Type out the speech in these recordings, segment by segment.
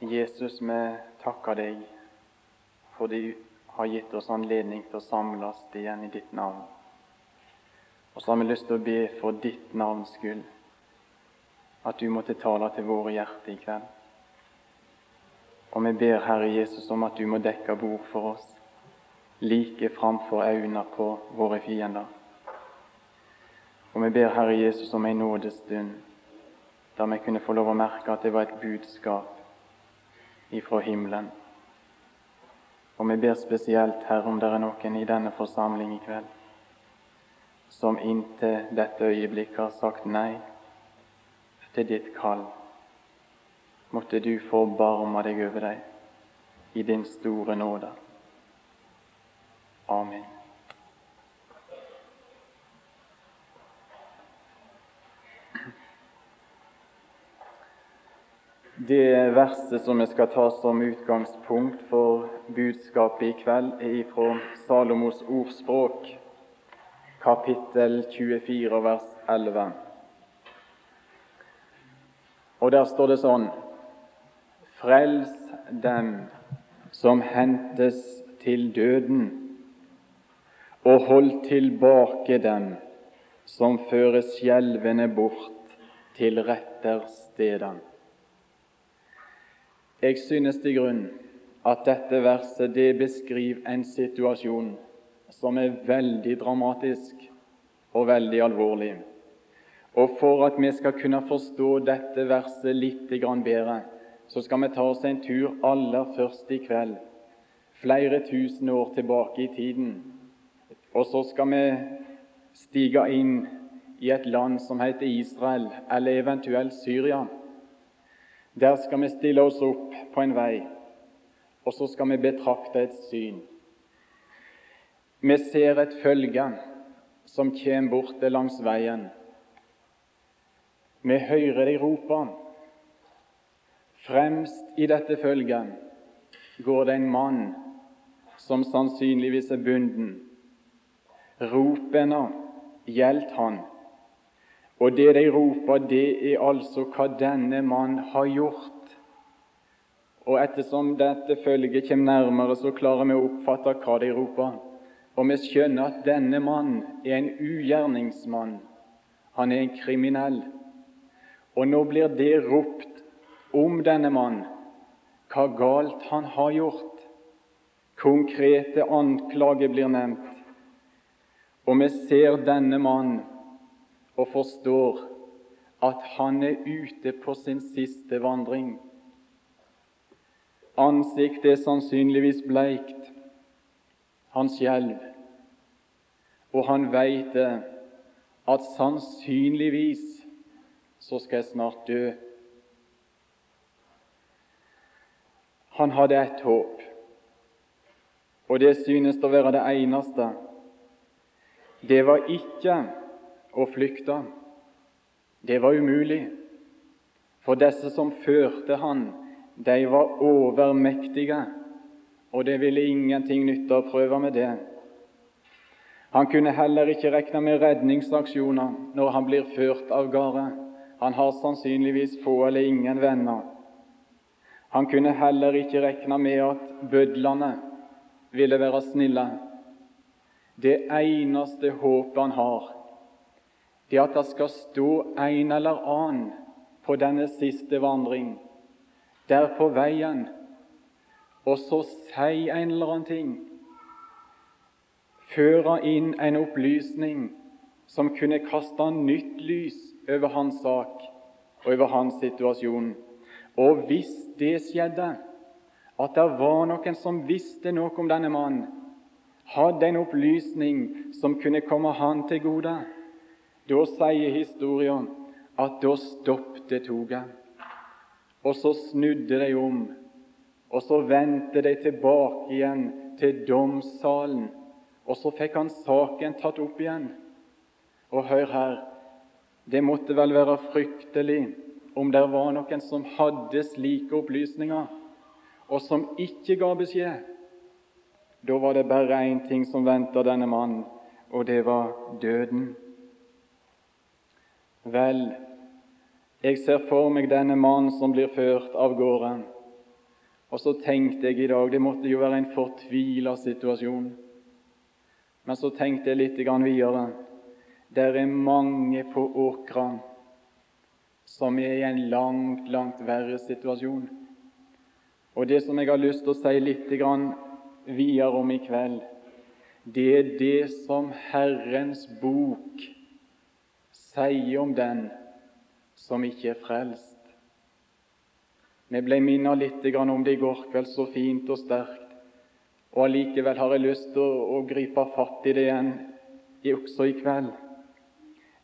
Jesus, vi takker deg for du har gitt oss anledning til å samles igjen i ditt navn. Og så har vi lyst til å be for ditt navns skyld, at du måtte tale til våre hjerter i kveld. Og vi ber Herre Jesus om at du må dekke bord for oss, like framfor øynene på våre fiender. Og vi ber Herre Jesus om en nådestund der vi kunne få lov å merke at det var et budskap ifra himmelen. Og vi ber spesielt, Herre, om det er noen i denne forsamling i kveld som inntil dette øyeblikket har sagt nei til ditt kall. Måtte du forbarme deg over deg i din store nåde. Amen. Det verset som vi skal ta som utgangspunkt for budskapet i kveld, er fra Salomos ordspråk, kapittel 24, vers 11. Og der står det sånn Frels dem som hentes til døden, og hold tilbake dem som føres skjelvende bort til retterstedene. Jeg synes til grunn at dette verset det beskriver en situasjon som er veldig dramatisk og veldig alvorlig. Og For at vi skal kunne forstå dette verset litt bedre, så skal vi ta oss en tur aller først i kveld, flere tusen år tilbake i tiden. Og så skal vi stige inn i et land som heter Israel, eller eventuelt Syria. Der skal vi stille oss opp på en vei, og så skal vi betrakte et syn. Vi ser et følge som kommer borte langs veien. Vi hører de rope. Fremst i dette følget går det en mann som sannsynligvis er bunden. Ropene gjelder han. Og det de roper, det er altså hva denne mann har gjort. Og ettersom dette følget kommer nærmere, så klarer vi å oppfatte hva de roper. Og vi skjønner at denne mann er en ugjerningsmann. Han er en kriminell. Og nå blir det ropt om denne mann, hva galt han har gjort. Konkrete anklager blir nevnt. Og vi ser denne mann og forstår at han er ute på sin siste vandring. Ansiktet er sannsynligvis bleikt. Han skjelver, og han veit at sannsynligvis så skal jeg snart dø. Han hadde ett håp, og det synes å være det eneste. Det var ikke og flykta. Det var umulig, for disse som førte han, de var overmektige, og det ville ingenting nytte å prøve med det. Han kunne heller ikke regne med redningsaksjoner når han blir ført av gårde. Han har sannsynligvis få eller ingen venner. Han kunne heller ikke regne med at bødlene ville være snille. Det eneste håpet han har, det at det skal stå en eller annen på denne siste vandring, der på veien, og så si en eller annen ting, føre inn en opplysning som kunne kaste nytt lys over hans sak og over hans situasjon. Og hvis det skjedde, at det var noen som visste noe om denne mannen, hadde en opplysning som kunne komme han til gode, da sier historien at da stoppet toget, og så snudde de om, og så vendte de tilbake igjen til domssalen, og så fikk han saken tatt opp igjen. Og hør her, det måtte vel være fryktelig om det var noen som hadde slike opplysninger, og som ikke ga beskjed. Da var det bare én ting som venta denne mannen, og det var døden. Vel, jeg ser for meg denne mannen som blir ført av gårde. Og så tenkte jeg i dag det måtte jo være en fortvila situasjon. Men så tenkte jeg litt videre. Det er mange på Åkra som er i en langt, langt verre situasjon. Og Det som jeg har lyst til å si litt videre om i kveld, det er det som Herrens bok sier om den som ikke er frelst. Vi ble minnet litt om det i går kveld, så fint og sterkt. Og allikevel har jeg lyst til å, gripe fatt i det igjen også i kveld.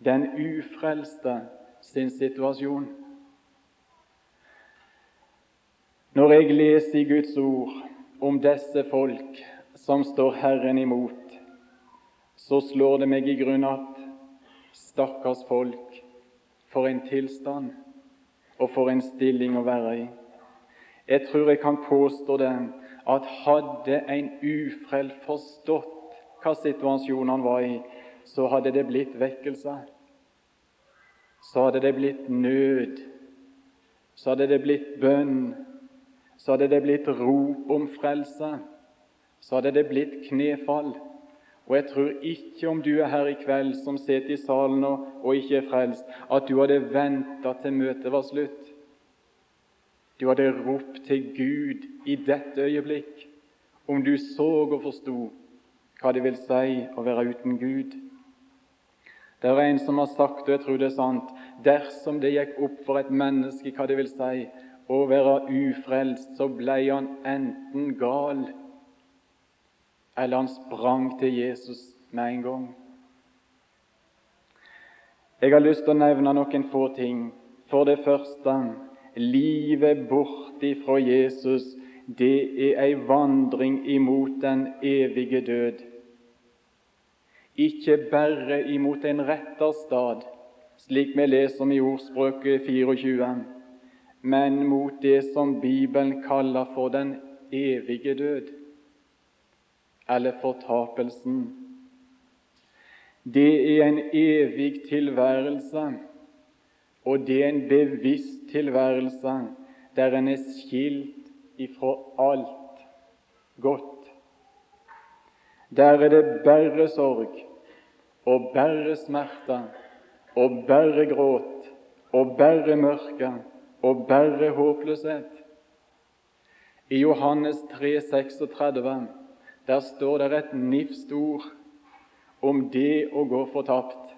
Den ufrelste sin situasjon. Når jeg leser i Guds ord om disse folk som står Herren imot, så slår det meg i grunn at stakkars folk, for en tilstand og for en stilling å være i. Jeg tror jeg kan påstå det at hadde en ufrell forstått hva situasjonen han var i, så hadde det blitt vekkelse. Så hadde det blitt nød. Så hadde det blitt bønn så hadde det blitt rop om frelse, så hadde det blitt knefall. Og jeg tror ikke om du er her i kveld som sitter i salen og, og ikke er frelst, at du hadde venta til møtet var slutt. Du hadde ropt til Gud i dette øyeblikk, om du så og forsto hva det vil si å være uten Gud. Det er en som har sagt, og jeg tror det er sant, dersom det gikk opp for et menneske hva det vil si å være ufrelst, så ble han enten gal, eller han sprang til Jesus med en gang. Jeg har lyst til å nevne noen få ting. For det første livet bort ifra Jesus, det er ei vandring imot den evige død. Ikke bare imot en retterstad, slik vi leser om i Ordspråket 24 men mot det som Bibelen kaller for den evige død, eller fortapelsen. Det er en evig tilværelse, og det er en bevisst tilværelse der en er skilt ifra alt godt. Der er det bare sorg og bare smerte og bare gråt og bare mørke og bare håpløshet. I Johannes 3, 36, der står det et nifst ord om det å gå fortapt.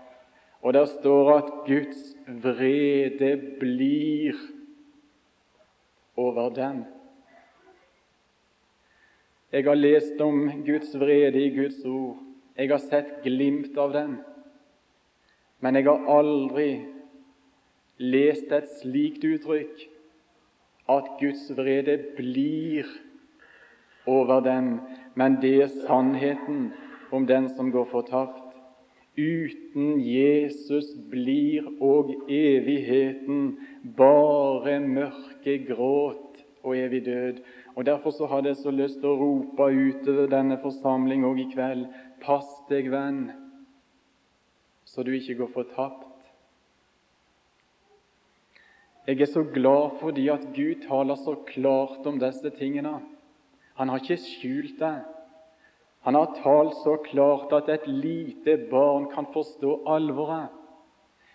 Og der står at Guds vrede blir over dem. Jeg har lest om Guds vrede i Guds ord. Jeg har sett glimt av den. Men jeg har aldri lest et slikt uttrykk at Guds vrede blir over dem, men det er sannheten om den som går fortapt. Uten Jesus blir og evigheten bare mørke gråt og evig død. Og Derfor så hadde jeg så lyst til å rope utover denne forsamling òg i kveld Pass deg, venn, så du ikke går fortapt jeg er så glad fordi at Gud taler så klart om disse tingene. Han har ikke skjult det. Han har talt så klart at et lite barn kan forstå alvoret.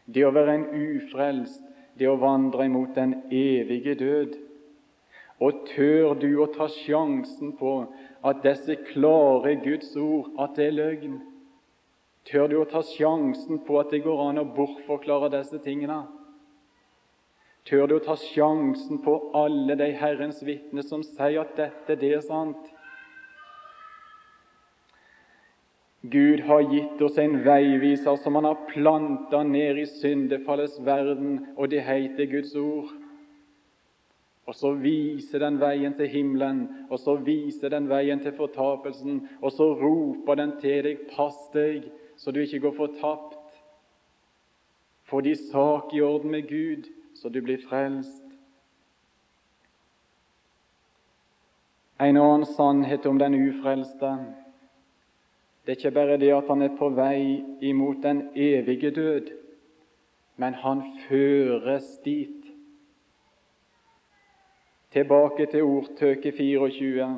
Det å være en ufrelst, det å vandre imot den evige død. Og tør du å ta sjansen på at disse klare Guds ord, at det er løgn? Tør du å ta sjansen på at det går an å bortforklare disse tingene? Tør du å ta sjansen på alle de Herrens vitner som sier at dette det er sant? Gud har gitt oss en veiviser som han har planta ned i syndefallets verden, og det heter Guds ord. Og så viser den veien til himmelen, og så viser den veien til fortapelsen, og så roper den til deg, pass deg, så du ikke går fortapt. Få de sak i orden med Gud så du blir frelst. En annen sannhet om den ufrelste det er ikke bare det at han er på vei imot den evige død, men han føres dit. Tilbake til ordtøket 24.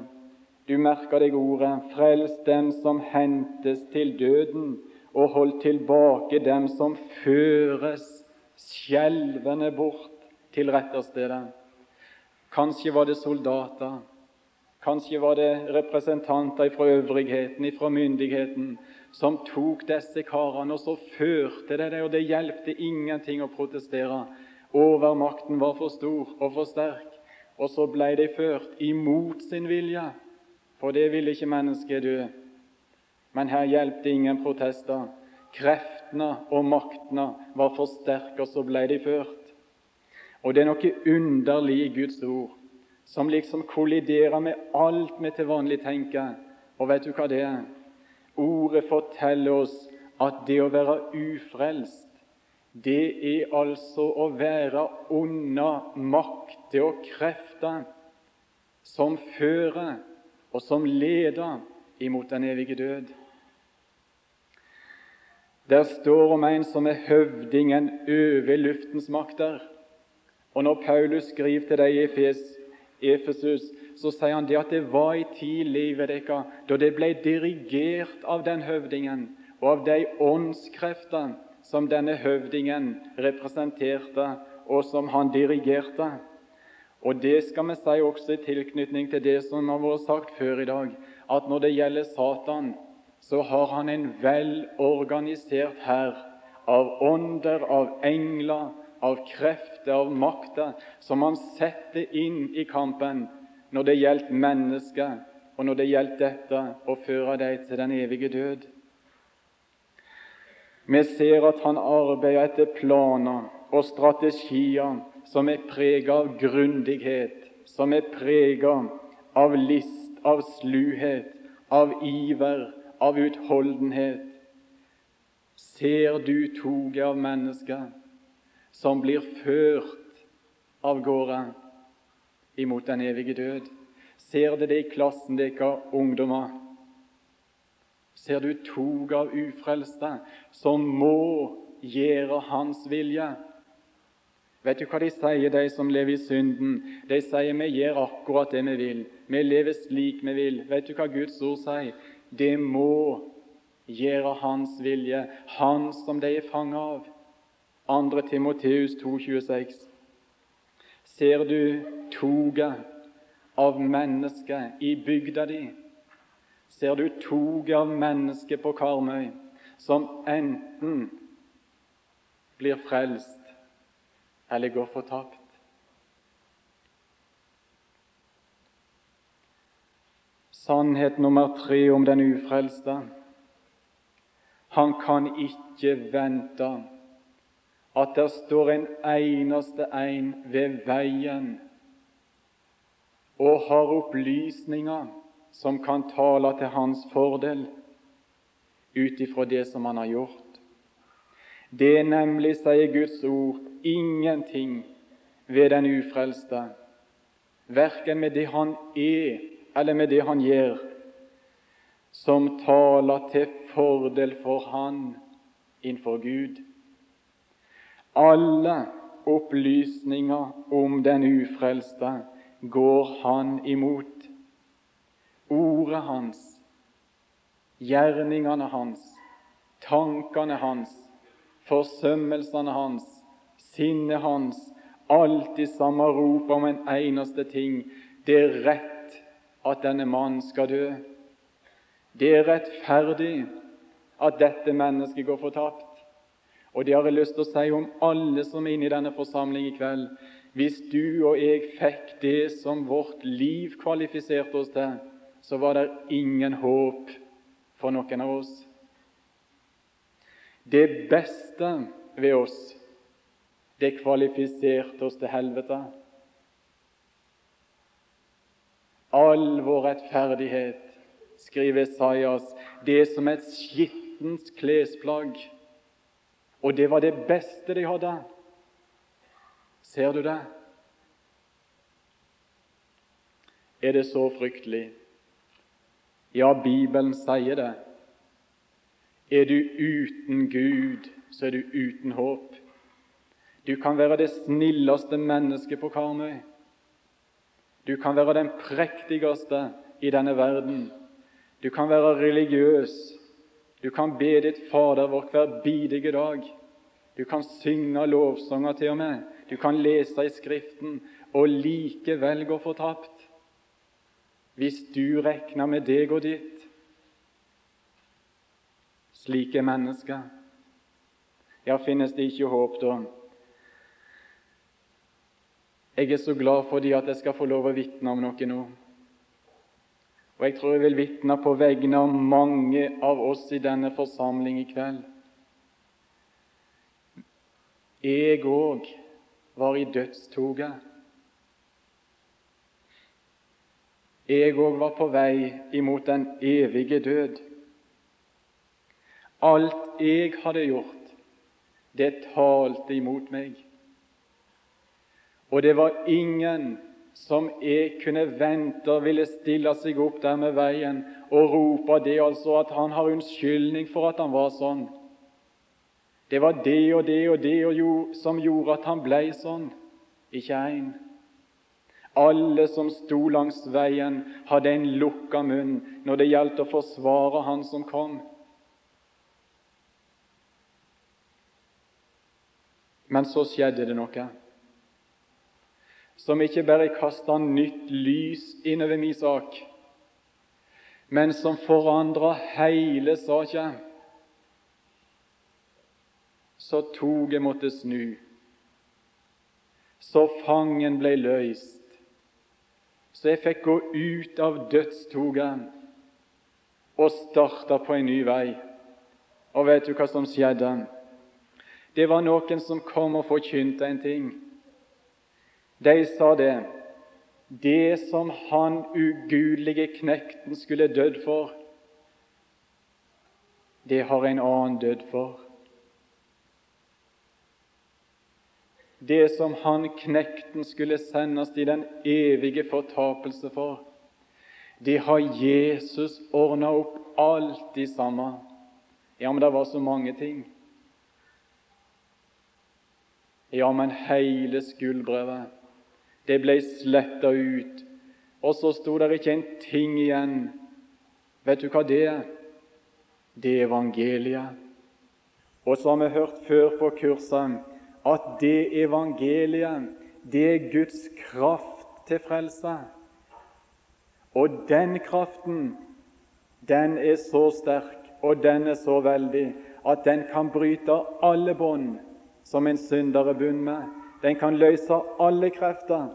Du merker deg ordet 'frels dem som hentes til døden', og hold tilbake dem som føres skjelvende bort til retterstedet. Kanskje var det soldater, kanskje var det representanter fra øvrigheten, fra myndigheten, som tok disse karene, og så førte de det, og det hjelpte ingenting å protestere. Overmakten var for stor og for sterk, og så ble de ført imot sin vilje, for det ville ikke mennesket dø. Men her hjelpte ingen protester. Kreftene og maktene var for sterke, så ble de ført. Og det er noe underlig i Guds ord som liksom kolliderer med alt vi til vanlig tenker. Og vet du hva det er? Ordet forteller oss at det å være ufrelst, det er altså å være unna makter og krefter som fører og som leder imot den evige død. Der står om en som er høvdingen over luftens makter. Og når Paulus skriver til deg i Efes, Efesus, så sier han det at det var i tid livet deres da det ble dirigert av den høvdingen og av de åndskrefter som denne høvdingen representerte, og som han dirigerte. Og Det skal vi si også i tilknytning til det som har vært sagt før i dag, at når det gjelder Satan, så har han en velorganisert hær av ånder, av engler, av krefter, av makter, som han setter inn i kampen når det gjelder mennesker, og når det gjelder dette å føre dem til den evige død. Vi ser at han arbeider etter planer og strategier som er preget av grundighet, som er preget av list, av sluhet, av iver, av utholdenhet. Ser du toget av mennesker som blir ført av gårde imot den evige død? Ser du det i klassen deres ungdommer? Ser du toget av ufrelste som må gjøre Hans vilje? Vet du hva de sier, de som lever i synden? De sier vi gjør akkurat det vi vil. Vi lever slik vi vil. Vet du hva Guds ord sier? Det må gjøre Hans vilje, Han som de er fanget av. 2. Timoteus 2,26. Ser du toget av mennesker i bygda di? Ser du toget av mennesker på Karmøy som enten blir frelst eller går fortapt? Sannhet nummer tre om den ufrelste. Han kan ikke vente at der står en eneste en ved veien og har opplysninger som kan tale til hans fordel ut ifra det som han har gjort. Det er nemlig, sier Guds ord, ingenting ved den ufrelste, verken med det han er eller med det han gjør, som taler til fordel for han innenfor Gud. Alle opplysninger om den ufrelste går han imot. Ordet hans, gjerningene hans, tankene hans, forsømmelsene hans, sinnet hans, alltid samme rop om en eneste ting det rett at denne mannen skal dø. Det er rettferdig at dette mennesket går fortapt. Og det har jeg lyst til å si om alle som er inne i denne forsamling i kveld. Hvis du og jeg fikk det som vårt liv kvalifiserte oss til, så var det ingen håp for noen av oss. Det beste ved oss, det kvalifiserte oss til helvete all vår rettferdighet, skriver Esaias, det er som et skittent klesplagg. Og det var det beste de hadde. Ser du det? Er det så fryktelig? Ja, Bibelen sier det. Er du uten Gud, så er du uten håp. Du kan være det snilleste mennesket på Karmøy. Du kan være den prektigste i denne verden. Du kan være religiøs. Du kan be ditt Fader vår hver bidige dag. Du kan synge lovsanger til og med. Du kan lese i Skriften og likevel gå fortapt. Hvis du regner med deg og ditt. Slike mennesker. Ja, finnes det ikke håp da? Jeg er så glad for de at jeg skal få lov å vitne om noe nå. Og jeg tror jeg vil vitne på vegne av mange av oss i denne forsamling i kveld. Jeg òg var i dødstoget. Jeg òg var på vei imot den evige død. Alt jeg hadde gjort, det talte imot meg. Og det var ingen som jeg kunne vente og ville stille seg opp der med veien og rope det altså at han har unnskyldning for at han var sånn. Det var det og det og det og jo, som gjorde at han ble sånn. Ikke én. Alle som sto langs veien, hadde en lukka munn når det gjaldt å forsvare han som kom. Men så skjedde det noe som ikke bare kasta nytt lys innover min sak, men som forandra hele saka. Så toget måtte snu, så fangen ble løst, så jeg fikk gå ut av dødstoget og starta på en ny vei. Og vet du hva som skjedde? Det var noen som kom og forkynte en ting. De sa det det som han ugudelige knekten skulle dødd for, det har en annen dødd for. Det som han knekten skulle sendes i den evige fortapelse for, det har Jesus ordna opp alt i sammen. Ja, men det var så mange ting. Ja, men hele skuldbrevet det ble sletta ut, og så sto det ikke en ting igjen. Vet du hva det er? Det er evangeliet. Og så har vi hørt før på kurset at det evangeliet, det er Guds kraft til frelse. Og den kraften, den er så sterk, og den er så veldig, at den kan bryte alle bånd som en synder er bundet med. Den kan løse alle krefter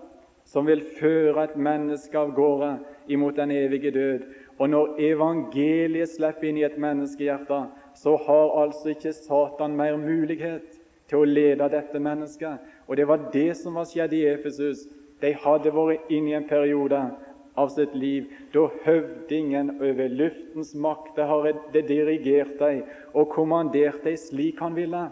som vil føre et menneske av gårde imot den evige død. Og når evangeliet slipper inn i et menneskehjerte, så har altså ikke Satan mer mulighet til å lede dette mennesket. Og det var det som var skjedd i Efesus. De hadde vært inne i en periode av sitt liv da høvdingen over luftens makter har dirigert dem og kommandert dem slik han ville.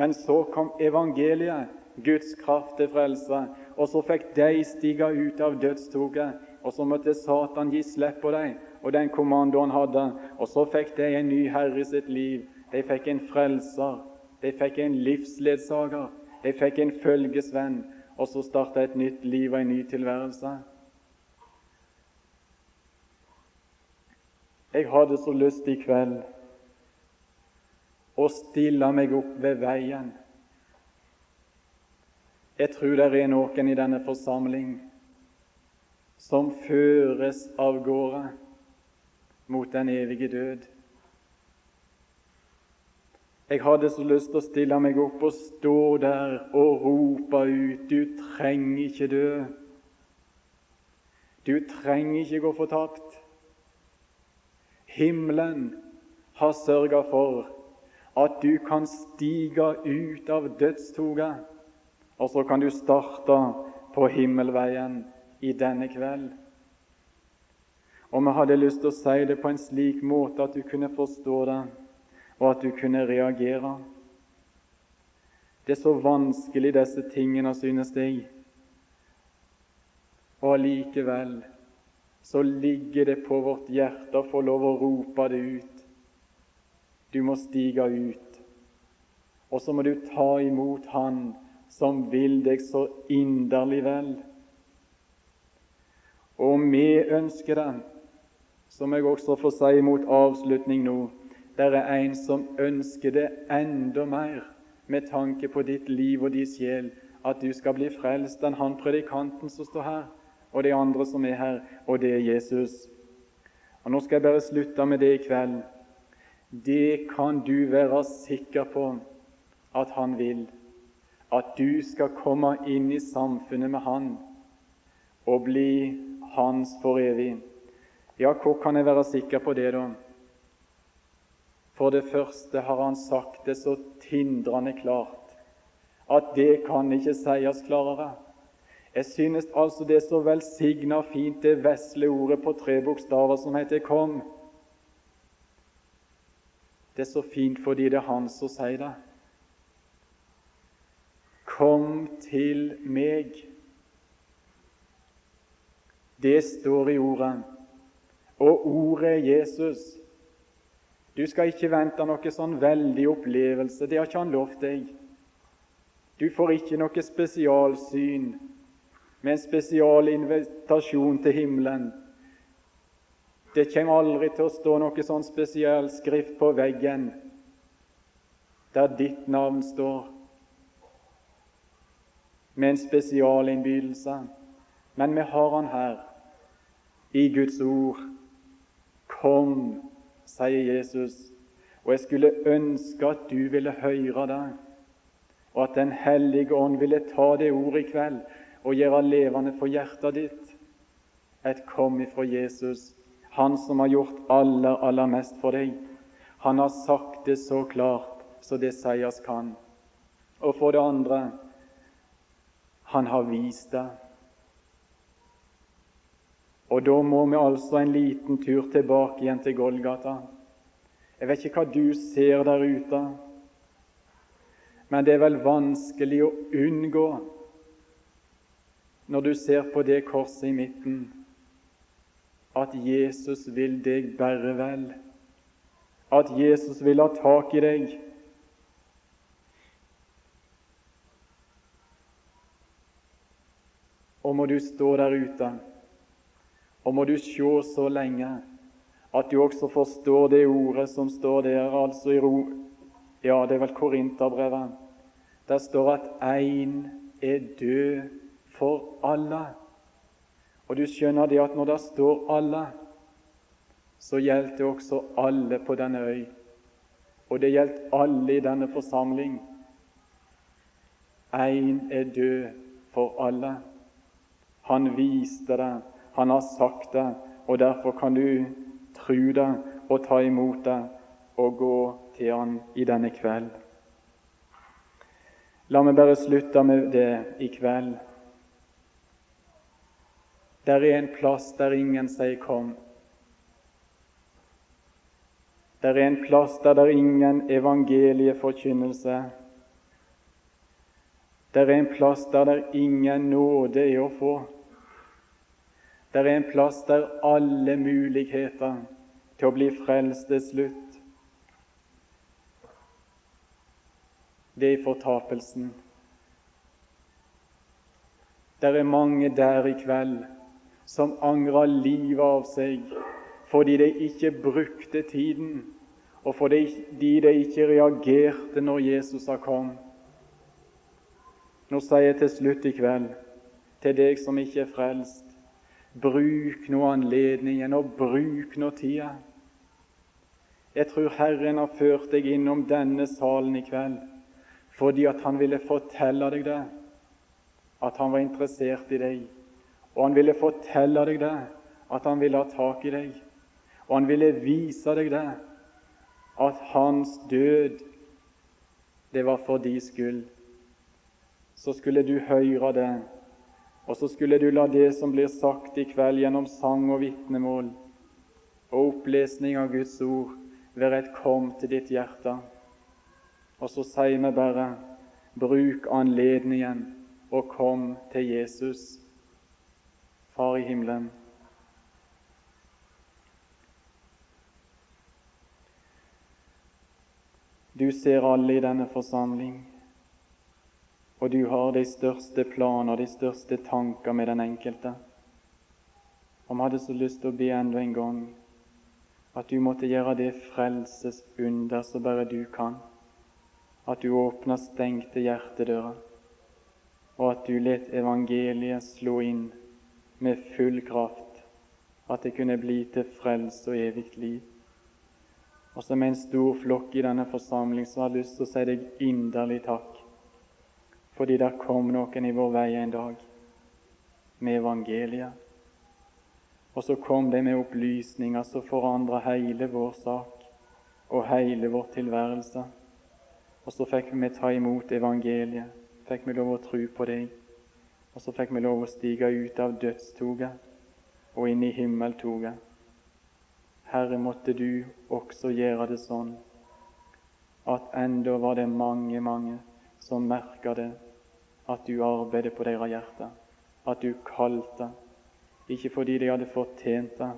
Men så kom evangeliet Guds kraft til frelse. Og så fikk de stige ut av dødstoget, og så måtte Satan gi slipp på dem og den kommando han hadde. Og så fikk de en ny herre i sitt liv. De fikk en frelser. De fikk en livsledsager. De fikk en følgesvenn. Og så starta et nytt liv og en ny tilværelse. Jeg hadde så lyst i kveld å stille meg opp ved veien jeg tror det er noen i denne forsamling som føres av gårde mot den evige død. Jeg hadde så lyst til å stille meg opp og stå der og rope ut Du trenger ikke dø. Du trenger ikke gå fortapt. Himmelen har sørga for at du kan stige ut av dødstoget og så kan du starte på himmelveien i denne kveld. Og vi hadde lyst til å si det på en slik måte at du kunne forstå det, og at du kunne reagere. Det er så vanskelig, disse tingene, synes jeg. Og allikevel så ligger det på vårt hjerte å få lov å rope det ut. Du må stige ut, og så må du ta imot Han som vil deg så inderlig vel. Og vi ønsker det, som jeg også får si mot avslutning nå. Det er en som ønsker det enda mer med tanke på ditt liv og din sjel, at du skal bli frelst enn han predikanten som står her, og de andre som er her, og det er Jesus. Og Nå skal jeg bare slutte med det i kveld. Det kan du være sikker på at han vil. At du skal komme inn i samfunnet med han og bli hans for evig. Ja, hvor kan jeg være sikker på det, da? For det første har han sagt det så tindrende klart at det kan ikke sies klarere. Jeg synes altså det er så velsigna fint, det vesle ordet på tre bokstaver som heter 'kom'. Det er så fint fordi det er Han som sier det. Kom til meg. Det står i ordet, og ordet er Jesus. Du skal ikke vente noe sånn veldig opplevelse, det har ikke han lovt deg. Du får ikke noe spesialsyn med en spesial invitasjon til himmelen. Det kommer aldri til å stå noe sånn spesiell skrift på veggen der ditt navn står, med en spesialinnbydelse. Men vi har han her, i Guds ord. Kom, sier Jesus, og jeg skulle ønske at du ville høre det og at Den hellige ånd ville ta det ordet i kveld og gjøre levende for hjertet ditt. Et kom ifra Jesus, Han som har gjort aller, aller mest for deg. Han har sagt det så klart så det sies kan. Og for det andre han har vist det. Og da må vi altså en liten tur tilbake igjen til Golgata. Jeg vet ikke hva du ser der ute. Men det er vel vanskelig å unngå når du ser på det korset i midten, at Jesus vil deg bare vel, at Jesus vil ha tak i deg. Og må du stå der ute, og må du se så lenge at du også forstår det ordet som står der, altså i ro Ja, det er vel Korinterbrevet der står at én er død for alle. Og du skjønner det at når det står 'alle', så gjelder det også alle på denne øy. Og det gjelder alle i denne forsamling. Én er død for alle. Han viste det, han har sagt det, og derfor kan du tro det og ta imot det og gå til han i denne kveld. La meg bare slutte med det i kveld. Der er en plass der ingen sier 'kom'. Der er en plass der det er ingen evangelieforkynnelse. Der er en plass der det er ingen nåde er å få. Der er en plass der alle muligheter til å bli frelst er slutt. det er fortapelsen. Det er mange der i kveld som angrer livet av seg fordi de ikke brukte tiden, og fordi de ikke reagerte når Jesus har kommet. Nå sier jeg til slutt i kveld til deg som ikke er frelst, bruk nå anledningen, og bruk nå tida. Jeg tror Herren har ført deg innom denne salen i kveld fordi at han ville fortelle deg det, at han var interessert i deg. Og han ville fortelle deg det, at han ville ha tak i deg. Og han ville vise deg det, at hans død, det var for din skyld. Så skulle du høre det, og så skulle du la det som blir sagt i kveld gjennom sang og vitnemål og opplesning av Guds ord, være et kom til ditt hjerte. Og så sier vi bare bruk anledningen og kom til Jesus, Far i himmelen. Du ser alle i denne forsamling, og du har de største planer, de største tanker med den enkelte. Om Vi hadde så lyst til å be enda en gang at du måtte gjøre det frelsesunder som bare du kan. At du åpner stengte hjertedører, og at du let evangeliet slå inn med full kraft, at det kunne bli til frelse og evig liv. Og som en stor flokk i denne forsamling så har jeg lyst til å si deg inderlig takk, fordi der kom noen i vår vei en dag med evangeliet. Og så kom de med opplysninger som forandra hele vår sak og hele vår tilværelse. Og så fikk vi ta imot evangeliet, fikk vi lov å tro på deg. Og så fikk vi lov å stige ut av dødstoget og inn i himmeltoget. Herre, måtte du også gjøre det sånn at enda var det mange, mange som merka det, at du arbeidet på deres hjerte, at du kalte ikke fordi de hadde fortjent det,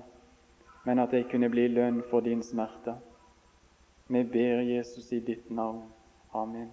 men at de kunne bli lønn for din smerte. Vi ber Jesus i ditt navn. Amen.